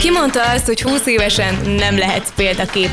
Ki mondta azt, hogy 20 évesen nem lehetsz példakép?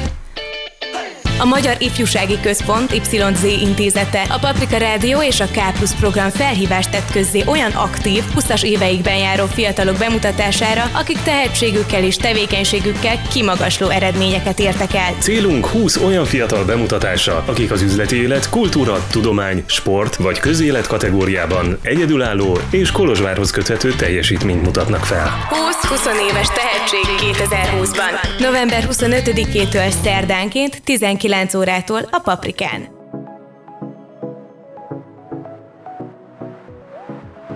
A Magyar Ifjúsági Központ YZ intézete, a Paprika Rádió és a K Plus program felhívást tett közzé olyan aktív, 20-as éveikben járó fiatalok bemutatására, akik tehetségükkel és tevékenységükkel kimagasló eredményeket értek el. Célunk 20 olyan fiatal bemutatása, akik az üzleti élet, kultúra, tudomány, sport vagy közélet kategóriában egyedülálló és Kolozsvárhoz köthető teljesítményt mutatnak fel. 20-20 éves tehetség 2020-ban. November 25-től szerdánként 19 9 órától a Paprikán.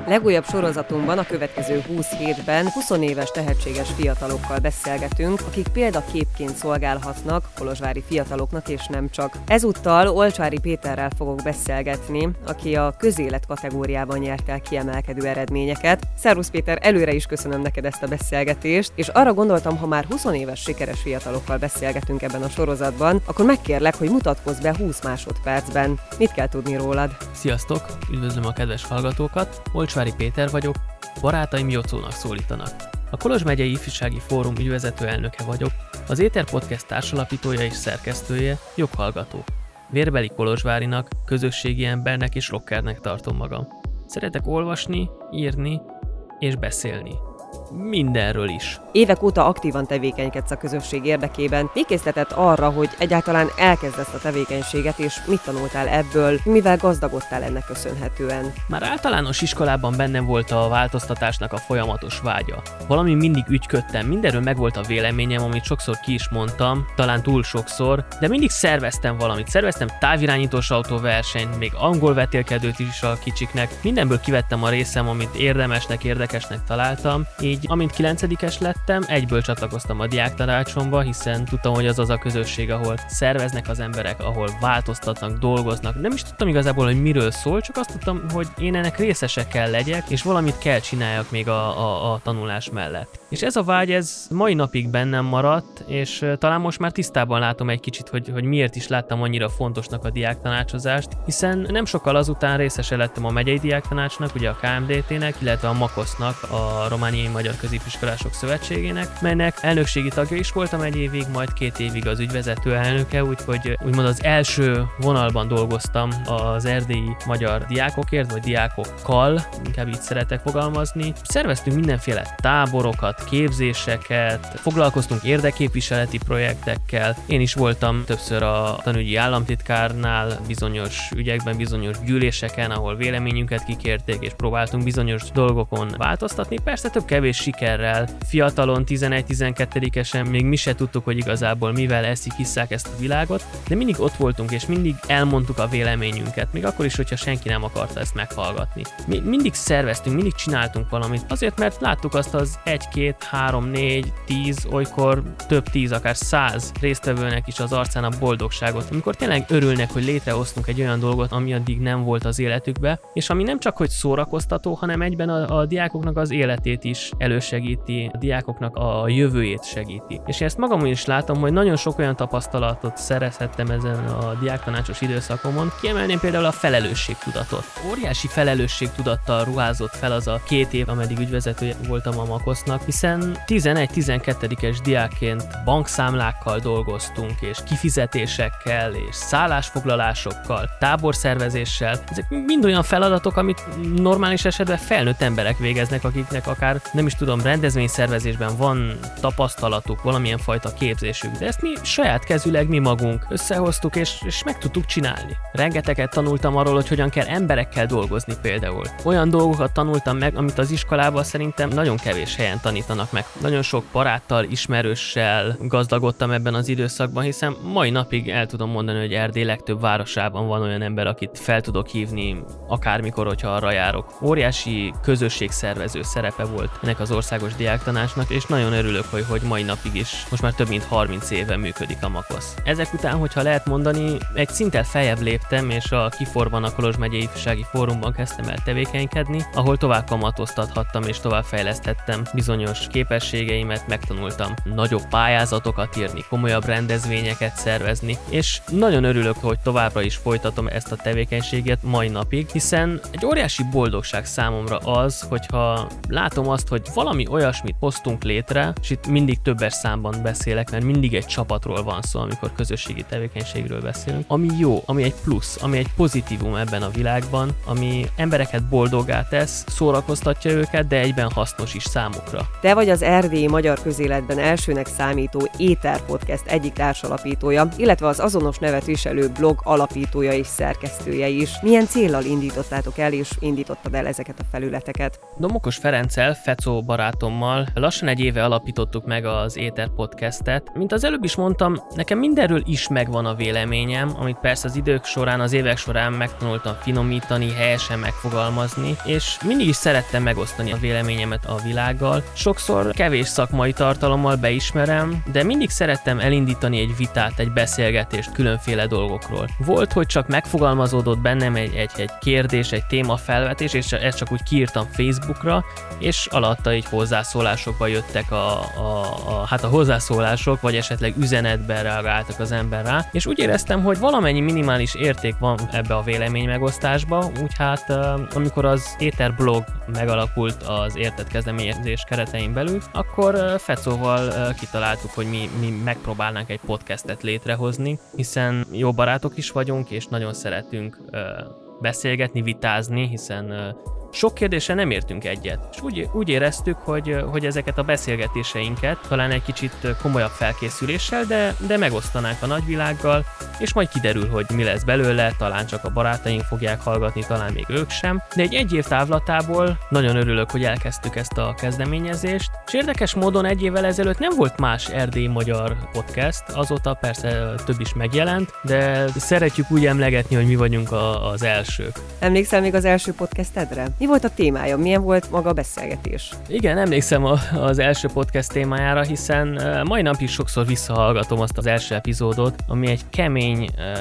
Legújabb sorozatunkban a következő 20 hétben 20 éves tehetséges fiatalokkal beszélgetünk, akik példaképként szolgálhatnak kolozsvári fiataloknak és nem csak. Ezúttal Olcsári Péterrel fogok beszélgetni, aki a közélet kategóriában nyert el kiemelkedő eredményeket. Szervusz Péter, előre is köszönöm neked ezt a beszélgetést, és arra gondoltam, ha már 20 éves sikeres fiatalokkal beszélgetünk ebben a sorozatban, akkor megkérlek, hogy mutatkozz be 20 másodpercben. Mit kell tudni rólad? Sziasztok, üdvözlöm a kedves hallgatókat! Olcsári Kaposvári Péter vagyok, barátaim Jocónak szólítanak. A Kolozs megyei ifjúsági fórum ügyvezető elnöke vagyok, az Éter Podcast társalapítója és szerkesztője, joghallgató. Vérbeli Kolozsvárinak, közösségi embernek és rockernek tartom magam. Szeretek olvasni, írni és beszélni mindenről is. Évek óta aktívan tevékenykedsz a közösség érdekében. Mi készített arra, hogy egyáltalán elkezd ezt a tevékenységet, és mit tanultál ebből, mivel gazdagodtál ennek köszönhetően? Már általános iskolában bennem volt a változtatásnak a folyamatos vágya. Valami mindig ügyködtem, mindenről megvolt a véleményem, amit sokszor ki is mondtam, talán túl sokszor, de mindig szerveztem valamit. Szerveztem távirányítós autóversenyt, még angol vetélkedőt is a kicsiknek. Mindenből kivettem a részem, amit érdemesnek, érdekesnek találtam, így amint 9 lettem, egyből csatlakoztam a diák tanácsomba, hiszen tudtam, hogy az az a közösség, ahol szerveznek az emberek, ahol változtatnak, dolgoznak. Nem is tudtam igazából, hogy miről szól, csak azt tudtam, hogy én ennek részese kell legyek, és valamit kell csináljak még a, a, a tanulás mellett. És ez a vágy, ez mai napig bennem maradt, és talán most már tisztában látom egy kicsit, hogy, hogy miért is láttam annyira fontosnak a diák tanácsozást, hiszen nem sokkal azután részese lettem a megyei diák tanácsnak, ugye a KMDT-nek, illetve a MAKOSZ-nak, a Romániai Magyar Középiskolások Szövetségének, melynek elnökségi tagja is voltam egy évig, majd két évig az ügyvezető elnöke, úgyhogy úgymond az első vonalban dolgoztam az erdélyi magyar diákokért, vagy diákokkal, inkább így szeretek fogalmazni. Szerveztünk mindenféle táborokat, képzéseket, foglalkoztunk érdeképviseleti projektekkel. Én is voltam többször a tanügyi államtitkárnál bizonyos ügyekben, bizonyos gyűléseken, ahol véleményünket kikérték, és próbáltunk bizonyos dolgokon változtatni. Persze több kevés sikerrel. Fiatalon, 11-12-esen még mi se tudtuk, hogy igazából mivel eszik, hisszák ezt a világot, de mindig ott voltunk, és mindig elmondtuk a véleményünket, még akkor is, hogyha senki nem akarta ezt meghallgatni. Mi mindig szerveztünk, mindig csináltunk valamit, azért, mert láttuk azt az egy-két két, három, négy, tíz, olykor több tíz, akár száz résztvevőnek is az arcán a boldogságot, amikor tényleg örülnek, hogy létrehoztunk egy olyan dolgot, ami addig nem volt az életükbe, és ami nem csak hogy szórakoztató, hanem egyben a, a diákoknak az életét is elősegíti, a diákoknak a jövőjét segíti. És ezt magamon is látom, hogy nagyon sok olyan tapasztalatot szerezhettem ezen a diáktanácsos időszakomon. Kiemelném például a felelősségtudatot. Óriási felelősségtudattal ruházott fel az a két év, ameddig ügyvezetője voltam a Makosznak, hisz hiszen 11-12-es diákként bankszámlákkal dolgoztunk, és kifizetésekkel, és szállásfoglalásokkal, táborszervezéssel. Ezek mind olyan feladatok, amit normális esetben felnőtt emberek végeznek, akiknek akár nem is tudom, rendezvényszervezésben van tapasztalatuk, valamilyen fajta képzésük, de ezt mi saját kezüleg mi magunk összehoztuk, és, és meg tudtuk csinálni. Rengeteget tanultam arról, hogy hogyan kell emberekkel dolgozni például. Olyan dolgokat tanultam meg, amit az iskolában szerintem nagyon kevés helyen tanít tanítanak meg. Nagyon sok baráttal, ismerőssel gazdagodtam ebben az időszakban, hiszen mai napig el tudom mondani, hogy Erdély legtöbb városában van olyan ember, akit fel tudok hívni akármikor, hogyha arra járok. Óriási közösségszervező szerepe volt ennek az országos diáktanácsnak, és nagyon örülök, hogy, hogy mai napig is most már több mint 30 éve működik a Makosz. Ezek után, hogyha lehet mondani, egy szinten feljebb léptem, és a Kiforban a Kolozs megyei ifjúsági fórumban kezdtem el tevékenykedni, ahol tovább kamatoztathattam és tovább fejlesztettem bizonyos képességeimet, megtanultam nagyobb pályázatokat írni, komolyabb rendezvényeket szervezni, és nagyon örülök, hogy továbbra is folytatom ezt a tevékenységet mai napig, hiszen egy óriási boldogság számomra az, hogyha látom azt, hogy valami olyasmit hoztunk létre, és itt mindig többes számban beszélek, mert mindig egy csapatról van szó, amikor közösségi tevékenységről beszélünk, ami jó, ami egy plusz, ami egy pozitívum ebben a világban, ami embereket boldogá tesz, szórakoztatja őket, de egyben hasznos is számukra. Te vagy az erdélyi magyar közéletben elsőnek számító Éter Podcast egyik társalapítója, illetve az azonos nevet viselő blog alapítója és szerkesztője is. Milyen célral indítottátok el és indítottad el ezeket a felületeket? Domokos Ferenccel, Fecó barátommal lassan egy éve alapítottuk meg az Éter Podcastet. Mint az előbb is mondtam, nekem mindenről is megvan a véleményem, amit persze az idők során, az évek során megtanultam finomítani, helyesen megfogalmazni, és mindig is szerettem megosztani a véleményemet a világgal. Sokszor kevés szakmai tartalommal beismerem, de mindig szerettem elindítani egy vitát, egy beszélgetést különféle dolgokról. Volt, hogy csak megfogalmazódott bennem egy, egy, egy kérdés, egy téma felvetés, és ezt csak úgy kiírtam Facebookra, és alatta így hozzászólásokba jöttek a, a, a, hát a hozzászólások, vagy esetleg üzenetben reagáltak az ember rá, és úgy éreztem, hogy valamennyi minimális érték van ebbe a vélemény megosztásba, úgy hát amikor az Éter blog megalakult az értett kezdeményezés keretein belül, akkor Fecóval kitaláltuk, hogy mi, mi megpróbálnánk egy podcastet létrehozni, hiszen jó barátok is vagyunk, és nagyon szeretünk beszélgetni, vitázni, hiszen sok kérdése nem értünk egyet, és úgy, úgy éreztük, hogy, hogy ezeket a beszélgetéseinket talán egy kicsit komolyabb felkészüléssel, de, de megosztanánk a nagyvilággal, és majd kiderül, hogy mi lesz belőle, talán csak a barátaink fogják hallgatni, talán még ők sem. De egy egy év távlatából nagyon örülök, hogy elkezdtük ezt a kezdeményezést, és érdekes módon egy évvel ezelőtt nem volt más erdély magyar podcast, azóta persze több is megjelent, de szeretjük úgy emlegetni, hogy mi vagyunk a, az elsők. Emlékszel még az első podcastedre? Mi volt a témája? Milyen volt maga a beszélgetés? Igen, emlékszem a, az első podcast témájára, hiszen mai nap is sokszor visszahallgatom azt az első epizódot, ami egy kemény,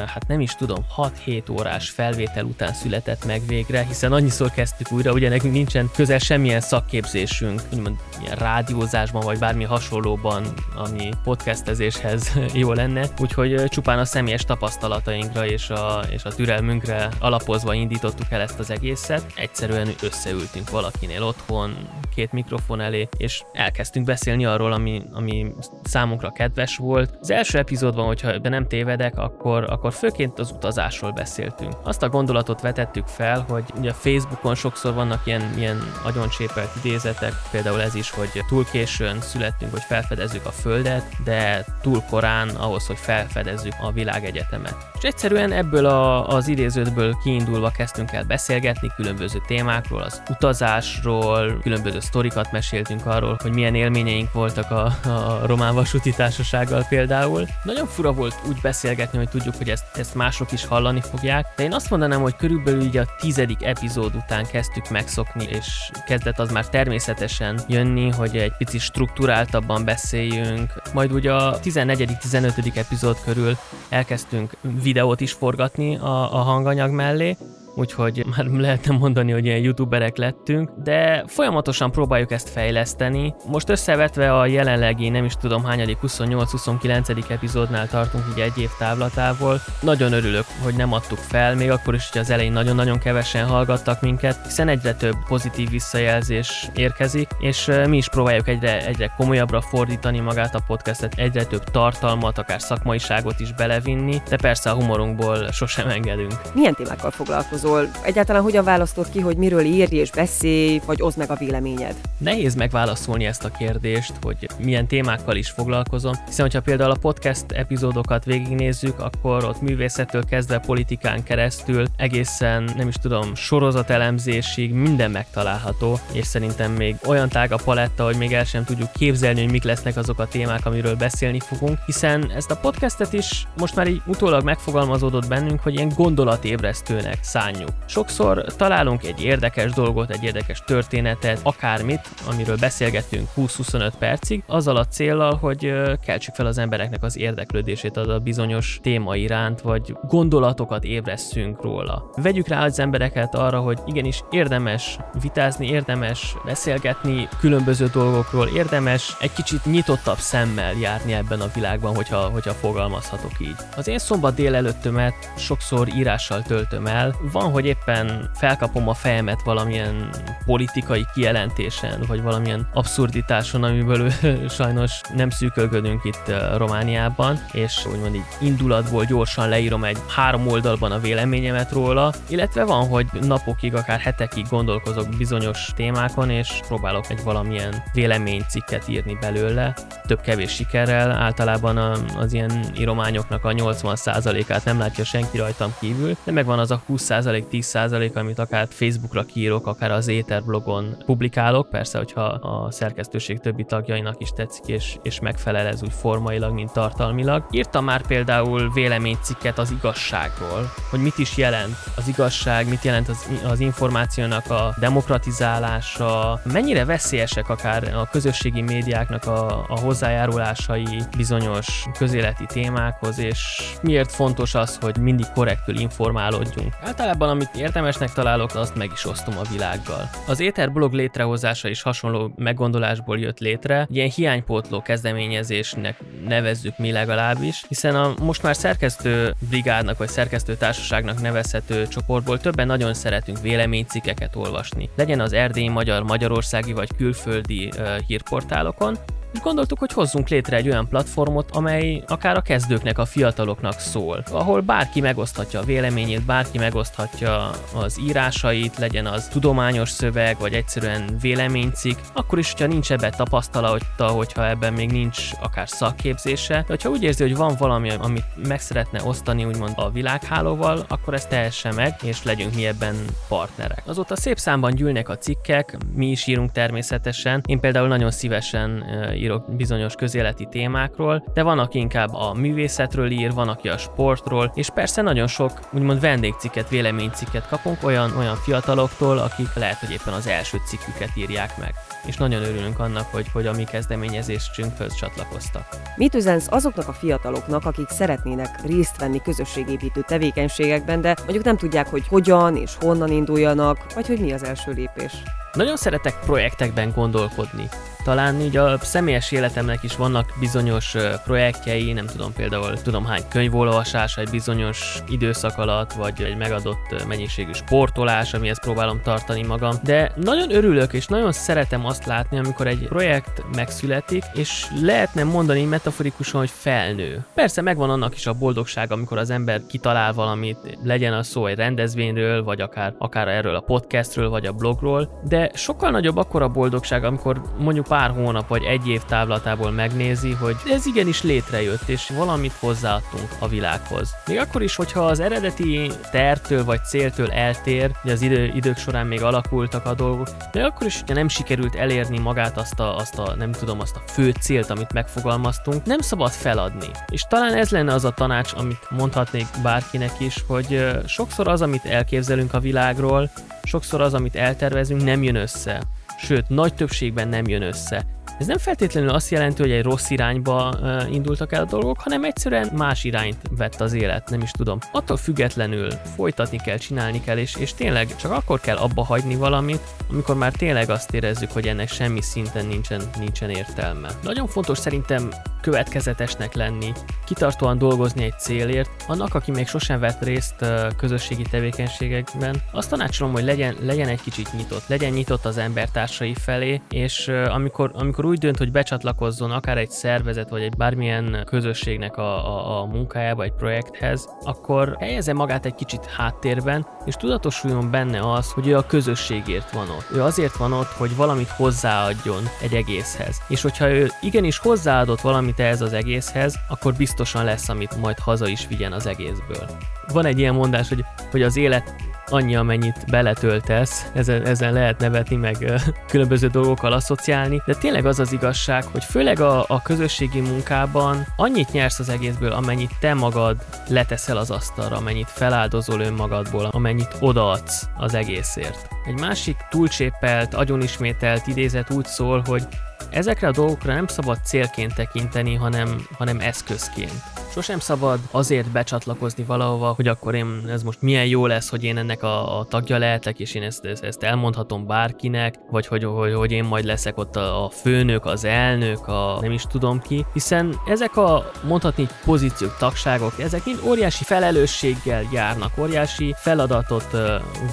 hát nem is tudom, 6-7 órás felvétel után született meg végre, hiszen annyiszor kezdtük újra, ugye nekünk nincsen közel semmilyen szakképzésünk, úgymond ilyen rádiózásban vagy bármi hasonlóban, ami podcastezéshez jó lenne, úgyhogy csupán a személyes tapasztalatainkra és a, és a türelmünkre alapozva indítottuk el ezt az egészet. Egyszerűen összeültünk valakinél otthon, két mikrofon elé, és elkezdtünk beszélni arról, ami, ami számunkra kedves volt. Az első epizódban, hogyha be nem tévedek, akkor, akkor főként az utazásról beszéltünk. Azt a gondolatot vetettük fel, hogy ugye a Facebookon sokszor vannak ilyen, ilyen agyoncsépelt idézetek, például ez is, hogy túl későn születtünk, hogy felfedezzük a Földet, de túl korán ahhoz, hogy felfedezzük a világegyetemet. És egyszerűen ebből a, az idézőtből kiindulva kezdtünk el beszélgetni különböző témákról, az utazásról, különböző sztorikat meséltünk arról, hogy milyen élményeink voltak a, a román vasúti társasággal például. Nagyon fura volt úgy beszélgetni, hogy tudjuk, hogy ezt, ezt mások is hallani fogják, de én azt mondanám, hogy körülbelül így a tizedik epizód után kezdtük megszokni, és kezdett az már természetesen jönni, hogy egy picit struktúráltabban beszéljünk. Majd ugye a 14.-15. epizód körül elkezdtünk videót is forgatni a, a hanganyag mellé, úgyhogy már lehetne mondani, hogy ilyen youtuberek lettünk, de folyamatosan próbáljuk ezt fejleszteni. Most összevetve a jelenlegi, nem is tudom hányadik 28-29. epizódnál tartunk így egy év távlatából. Nagyon örülök, hogy nem adtuk fel, még akkor is, hogy az elején nagyon-nagyon kevesen hallgattak minket, hiszen egyre több pozitív visszajelzés érkezik, és mi is próbáljuk egyre, egyre komolyabbra fordítani magát a podcastet, egyre több tartalmat, akár szakmaiságot is belevinni, de persze a humorunkból sosem engedünk. Milyen témákkal foglalkozol? Szól? Egyáltalán hogyan választod ki, hogy miről írj és beszélj, vagy oszd meg a véleményed? Nehéz megválaszolni ezt a kérdést, hogy milyen témákkal is foglalkozom, hiszen hogyha például a podcast epizódokat végignézzük, akkor ott művészettől kezdve politikán keresztül egészen, nem is tudom, sorozatelemzésig minden megtalálható, és szerintem még olyan tág a paletta, hogy még el sem tudjuk képzelni, hogy mik lesznek azok a témák, amiről beszélni fogunk, hiszen ezt a podcastet is most már így utólag megfogalmazódott bennünk, hogy ilyen gondolatébresztőnek szánjuk kívánjuk. Sokszor találunk egy érdekes dolgot, egy érdekes történetet, akármit, amiről beszélgetünk 20-25 percig, azzal a célral, hogy keltsük fel az embereknek az érdeklődését az a bizonyos téma iránt, vagy gondolatokat ébresszünk róla. Vegyük rá az embereket arra, hogy igenis érdemes vitázni, érdemes beszélgetni különböző dolgokról, érdemes egy kicsit nyitottabb szemmel járni ebben a világban, hogyha, hogyha fogalmazhatok így. Az én szombat délelőttömet sokszor írással töltöm el. Van van, hogy éppen felkapom a fejemet valamilyen politikai kijelentésen, vagy valamilyen abszurditáson, amiből sajnos nem szűkölgödünk itt Romániában, és úgymond így indulatból gyorsan leírom egy három oldalban a véleményemet róla, illetve van, hogy napokig, akár hetekig gondolkozok bizonyos témákon, és próbálok egy valamilyen véleménycikket írni belőle, több-kevés sikerrel, általában az ilyen írományoknak a 80%-át nem látja senki rajtam kívül, de megvan az a 20% 10% amit akár Facebookra kiírok, akár az Éter blogon publikálok, persze, hogyha a szerkesztőség többi tagjainak is tetszik, és, és megfelel ez úgy formailag, mint tartalmilag. Írtam már például véleménycikket az igazságról, hogy mit is jelent az igazság, mit jelent az, az információnak a demokratizálása, mennyire veszélyesek akár a közösségi médiáknak a, a hozzájárulásai bizonyos közéleti témákhoz, és miért fontos az, hogy mindig korrektül informálódjunk. Általában, amit értelmesnek találok, azt meg is osztom a világgal. Az Éter blog létrehozása is hasonló meggondolásból jött létre, ilyen hiánypótló kezdeményezésnek nevezzük mi legalábbis, hiszen a most már szerkesztő brigádnak vagy szerkesztő társaságnak nevezhető csoportból többen nagyon szeretünk véleménycikkeket olvasni. Legyen az erdélyi magyar, magyarországi vagy külföldi uh, hírportálokon, és gondoltuk, hogy hozzunk létre egy olyan platformot, amely akár a kezdőknek, a fiataloknak szól, ahol bárki megoszthatja a véleményét, bárki megoszthatja az írásait, legyen az tudományos szöveg, vagy egyszerűen véleménycik, akkor is, hogyha nincs ebben tapasztalata, hogyha ebben még nincs akár szakképzése, de hogyha úgy érzi, hogy van valami, amit meg szeretne osztani úgymond a világhálóval, akkor ezt tehesse meg, és legyünk mi ebben partnerek. Azóta szép számban gyűlnek a cikkek, mi is írunk természetesen. Én például nagyon szívesen írok bizonyos közéleti témákról, de van, aki inkább a művészetről ír, van, aki a sportról, és persze nagyon sok úgymond vendégcikket, véleménycikket kapunk olyan, olyan fiataloktól, akik lehet, hogy éppen az első cikküket írják meg. És nagyon örülünk annak, hogy, hogy a mi kezdeményezésünkhöz csatlakoztak. Mit üzensz azoknak a fiataloknak, akik szeretnének részt venni közösségépítő tevékenységekben, de mondjuk nem tudják, hogy hogyan és honnan induljanak, vagy hogy mi az első lépés? Nagyon szeretek projektekben gondolkodni talán így a személyes életemnek is vannak bizonyos projektjei, nem tudom például tudom hány könyvolvasás egy bizonyos időszak alatt, vagy egy megadott mennyiségű sportolás, amihez próbálom tartani magam, de nagyon örülök és nagyon szeretem azt látni, amikor egy projekt megszületik, és lehetne mondani metaforikusan, hogy felnő. Persze megvan annak is a boldogság, amikor az ember kitalál valamit, legyen az szó egy rendezvényről, vagy akár, akár erről a podcastről, vagy a blogról, de sokkal nagyobb akkor a boldogság, amikor mondjuk pár hónap vagy egy év távlatából megnézi, hogy ez igenis létrejött, és valamit hozzáadtunk a világhoz. Még akkor is, hogyha az eredeti tervtől vagy céltől eltér, hogy az idő, idők során még alakultak a dolgok, de akkor is, hogyha nem sikerült elérni magát azt a, azt a, nem tudom, azt a fő célt, amit megfogalmaztunk, nem szabad feladni. És talán ez lenne az a tanács, amit mondhatnék bárkinek is, hogy sokszor az, amit elképzelünk a világról, sokszor az, amit eltervezünk, nem jön össze sőt, nagy többségben nem jön össze. Ez nem feltétlenül azt jelenti, hogy egy rossz irányba indultak el a dolgok, hanem egyszerűen más irányt vett az élet, nem is tudom. Attól függetlenül folytatni kell, csinálni kell, és, és tényleg csak akkor kell abba hagyni valamit, amikor már tényleg azt érezzük, hogy ennek semmi szinten nincsen, nincsen értelme. Nagyon fontos szerintem következetesnek lenni, kitartóan dolgozni egy célért, annak, aki még sosem vett részt közösségi tevékenységekben, azt tanácsolom, hogy legyen, legyen egy kicsit nyitott, legyen nyitott az embertársai felé, és amikor, amikor úgy dönt, hogy becsatlakozzon akár egy szervezet, vagy egy bármilyen közösségnek a, a, a munkájába, egy projekthez, akkor helyezze magát egy kicsit háttérben, és tudatosuljon benne az, hogy ő a közösségért van ott. Ő azért van ott, hogy valamit hozzáadjon egy egészhez. És hogyha ő igenis hozzáadott valamit ehhez az egészhez, akkor biztosan lesz, amit majd haza is vigyen az egészből. Van egy ilyen mondás, hogy, hogy az élet annyi, amennyit beletöltesz, ezen, ezen lehet nevetni, meg különböző dolgokkal asszociálni, de tényleg az az igazság, hogy főleg a, a közösségi munkában annyit nyersz az egészből, amennyit te magad leteszel az asztalra, amennyit feláldozol önmagadból, amennyit odaadsz az egészért. Egy másik túlcsépelt, agyonismételt idézet úgy szól, hogy ezekre a dolgokra nem szabad célként tekinteni, hanem, hanem eszközként. Sosem szabad azért becsatlakozni valahova, hogy akkor én, ez most milyen jó lesz, hogy én ennek a, a tagja lehetek, és én ezt, ezt, elmondhatom bárkinek, vagy hogy, hogy, hogy én majd leszek ott a, a főnök, az elnök, a nem is tudom ki, hiszen ezek a mondhatni pozíciók, tagságok, ezek mind óriási felelősséggel járnak, óriási feladatot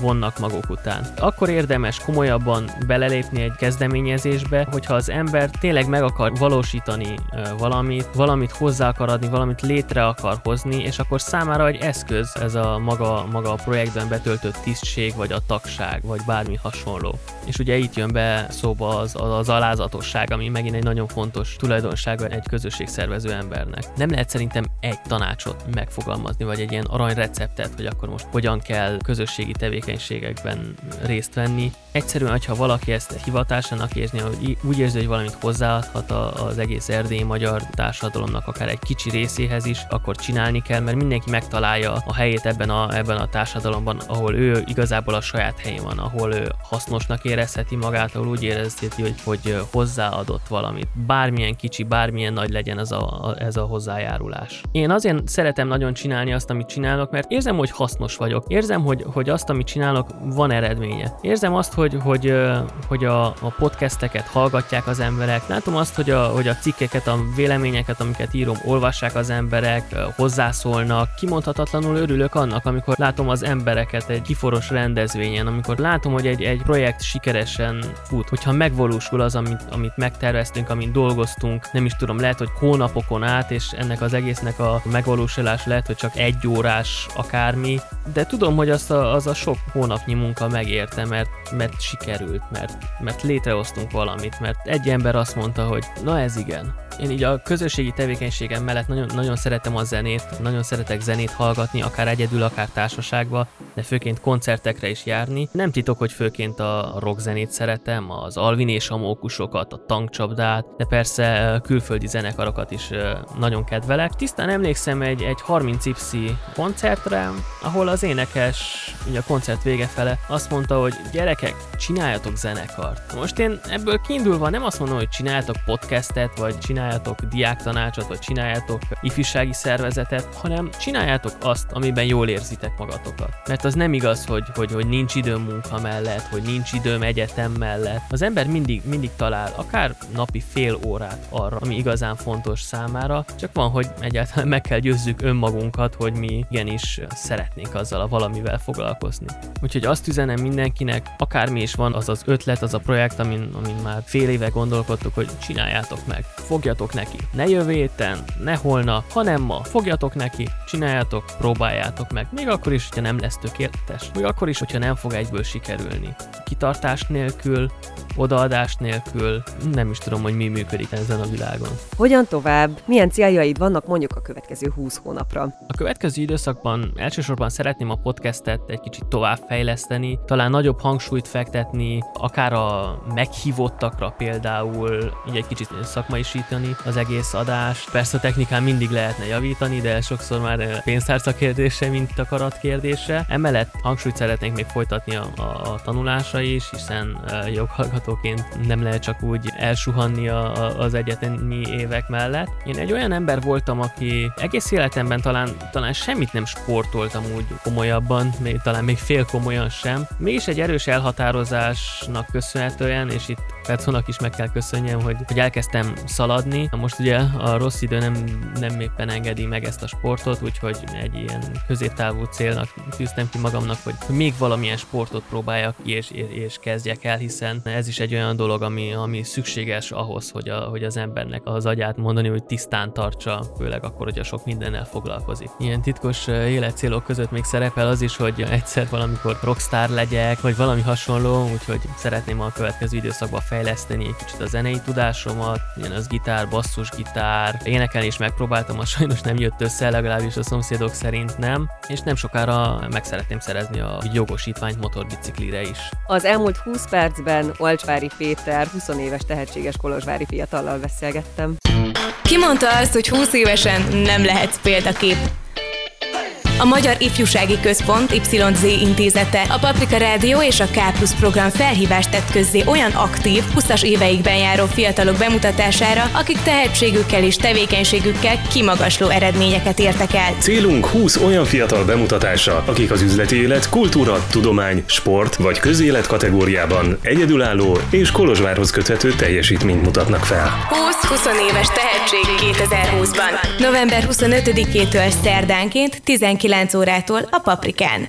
vonnak maguk után. Akkor érdemes komolyabban belelépni egy kezdeményezésbe, hogyha az ember tényleg meg akar valósítani valamit, valamit hozzá akar adni, valamit létre akar hozni, és akkor számára egy eszköz ez a maga, maga a projektben betöltött tisztség, vagy a tagság, vagy bármi hasonló. És ugye itt jön be szóba az, az, az alázatosság, ami megint egy nagyon fontos tulajdonsága egy közösségszervező embernek. Nem lehet szerintem egy tanácsot megfogalmazni, vagy egy ilyen aranyreceptet, hogy akkor most hogyan kell közösségi tevékenységekben részt venni. Egyszerűen, ha valaki ezt hivatásának érzi, hogy úgy érzi, hogy valamit hozzáadhat az egész erdélyi magyar társadalomnak akár egy kicsi részéhez is, akkor csinálni kell, mert mindenki megtalálja a helyét ebben a, ebben a társadalomban, ahol ő igazából a saját helyén van, ahol ő hasznosnak érezheti magát, ahol úgy érezheti, hogy, hogy hozzáadott valamit. Bármilyen kicsi, bármilyen nagy legyen ez a, ez a hozzájárulás. Én azért szeretem nagyon csinálni azt, amit csinálok, mert érzem, hogy hasznos vagyok. Érzem, hogy, hogy azt, amit csinálok, van eredménye. Érzem azt, hogy, hogy, hogy a, a podcasteket hallgatják az emberek. Látom azt, hogy a, hogy a cikkeket, a véleményeket, amiket írom, olvassák az emberek, hozzászólnak. Kimondhatatlanul örülök annak, amikor látom az embereket egy kiforos rendezvényen, amikor látom, hogy egy, egy projekt sikeresen fut, hogyha megvalósul az, amit, amit megterveztünk, amit dolgoztunk, nem is tudom, lehet, hogy hónapokon át, és ennek az egésznek a megvalósulás lehet, hogy csak egy órás akármi, de tudom, hogy azt a, az a sok hónapnyi munka megérte, mert, mert sikerült, mert, mert létrehoztunk valamit, mert egy ember azt mondta, hogy na ez igen, én így a közösségi tevékenységem mellett nagyon, nagyon szeretem a zenét, nagyon szeretek zenét hallgatni, akár egyedül, akár társaságba, de főként koncertekre is járni. Nem titok, hogy főként a rockzenét szeretem, az Alvin és a mókusokat, a tankcsapdát, de persze külföldi zenekarokat is nagyon kedvelek. Tisztán emlékszem egy, egy 30 y koncertre, ahol az énekes, ugye a koncert vége fele azt mondta, hogy gyerekek, csináljatok zenekart. Most én ebből kiindulva nem azt mondom, hogy csináljatok podcastet, vagy csináljatok diáktanácsot, vagy csináljátok ifjúsági szervezetet, hanem csináljátok azt, amiben jól érzitek magatokat. Mert az nem igaz, hogy, hogy, hogy nincs időm munka mellett, hogy nincs időm egyetem mellett. Az ember mindig, mindig talál akár napi fél órát arra, ami igazán fontos számára, csak van, hogy egyáltalán meg kell győzzük önmagunkat, hogy mi igenis szeretnénk azzal a valamivel foglalkozni. Úgyhogy azt üzenem mindenkinek, akármi is van az az ötlet, az a projekt, amin, amin már fél éve gondolkodtuk, hogy csináljátok meg. Fogja fogjatok neki. Ne jövő héten, ne holnap, hanem ma. Fogjatok neki, csináljátok, próbáljátok meg. Még akkor is, hogyha nem lesz tökéletes. Még akkor is, hogyha nem fog egyből sikerülni. Kitartás nélkül, odaadás nélkül nem is tudom, hogy mi működik ezen a világon. Hogyan tovább? Milyen céljaid vannak mondjuk a következő 20 hónapra? A következő időszakban elsősorban szeretném a podcastet egy kicsit tovább fejleszteni, talán nagyobb hangsúlyt fektetni, akár a meghívottakra például, így egy kicsit szakmaisítani az egész adást. Persze a technikán mindig lehetne javítani, de sokszor már pénztárca kérdése, mint akarat kérdése. Emellett hangsúlyt szeretnénk még folytatni a, a, tanulásra is, hiszen joghallgató hallgatóként nem lehet csak úgy elsuhanni a, a, az egyetemi évek mellett. Én egy olyan ember voltam, aki egész életemben talán, talán semmit nem sportoltam úgy komolyabban, még, talán még fél komolyan sem. Mégis egy erős elhatározásnak köszönhetően, és itt Petszónak is meg kell köszönjem, hogy, hogy elkezdtem szaladni. Most ugye a rossz idő nem, nem éppen engedi meg ezt a sportot, úgyhogy egy ilyen középtávú célnak tűztem ki magamnak, hogy még valamilyen sportot próbáljak ki és, és kezdjek el, hiszen ez is egy olyan dolog, ami, ami szükséges ahhoz, hogy, a, hogy az embernek az agyát mondani, hogy tisztán tartsa, főleg akkor, hogyha sok mindennel foglalkozik. Ilyen titkos életcélok között még szerepel az is, hogy egyszer valamikor rockstar legyek, vagy valami hasonló, úgyhogy szeretném a következő időszakban fejleszteni egy kicsit a zenei tudásomat, ilyen az gitár, basszusgitár, énekelni is megpróbáltam, az sajnos nem jött össze, legalábbis a szomszédok szerint nem, és nem sokára meg szeretném szerezni a jogosítványt motorbiciklire is. Az elmúlt 20 percben Olcs Kolozsvári Péter, 20 éves tehetséges kolozsvári fiatallal beszélgettem. Ki mondta azt, hogy 20 évesen nem lehetsz példakép? A Magyar Ifjúsági Központ YZ intézete, a Paprika Rádió és a K Plus program felhívást tett közzé olyan aktív, 20-as éveikben járó fiatalok bemutatására, akik tehetségükkel és tevékenységükkel kimagasló eredményeket értek el. Célunk 20 olyan fiatal bemutatása, akik az üzleti élet, kultúra, tudomány, sport vagy közélet kategóriában egyedülálló és Kolozsvárhoz köthető teljesítményt mutatnak fel. 20-20 éves tehetség 2020-ban. November 25-től szerdánként 19 órától a Paprikán.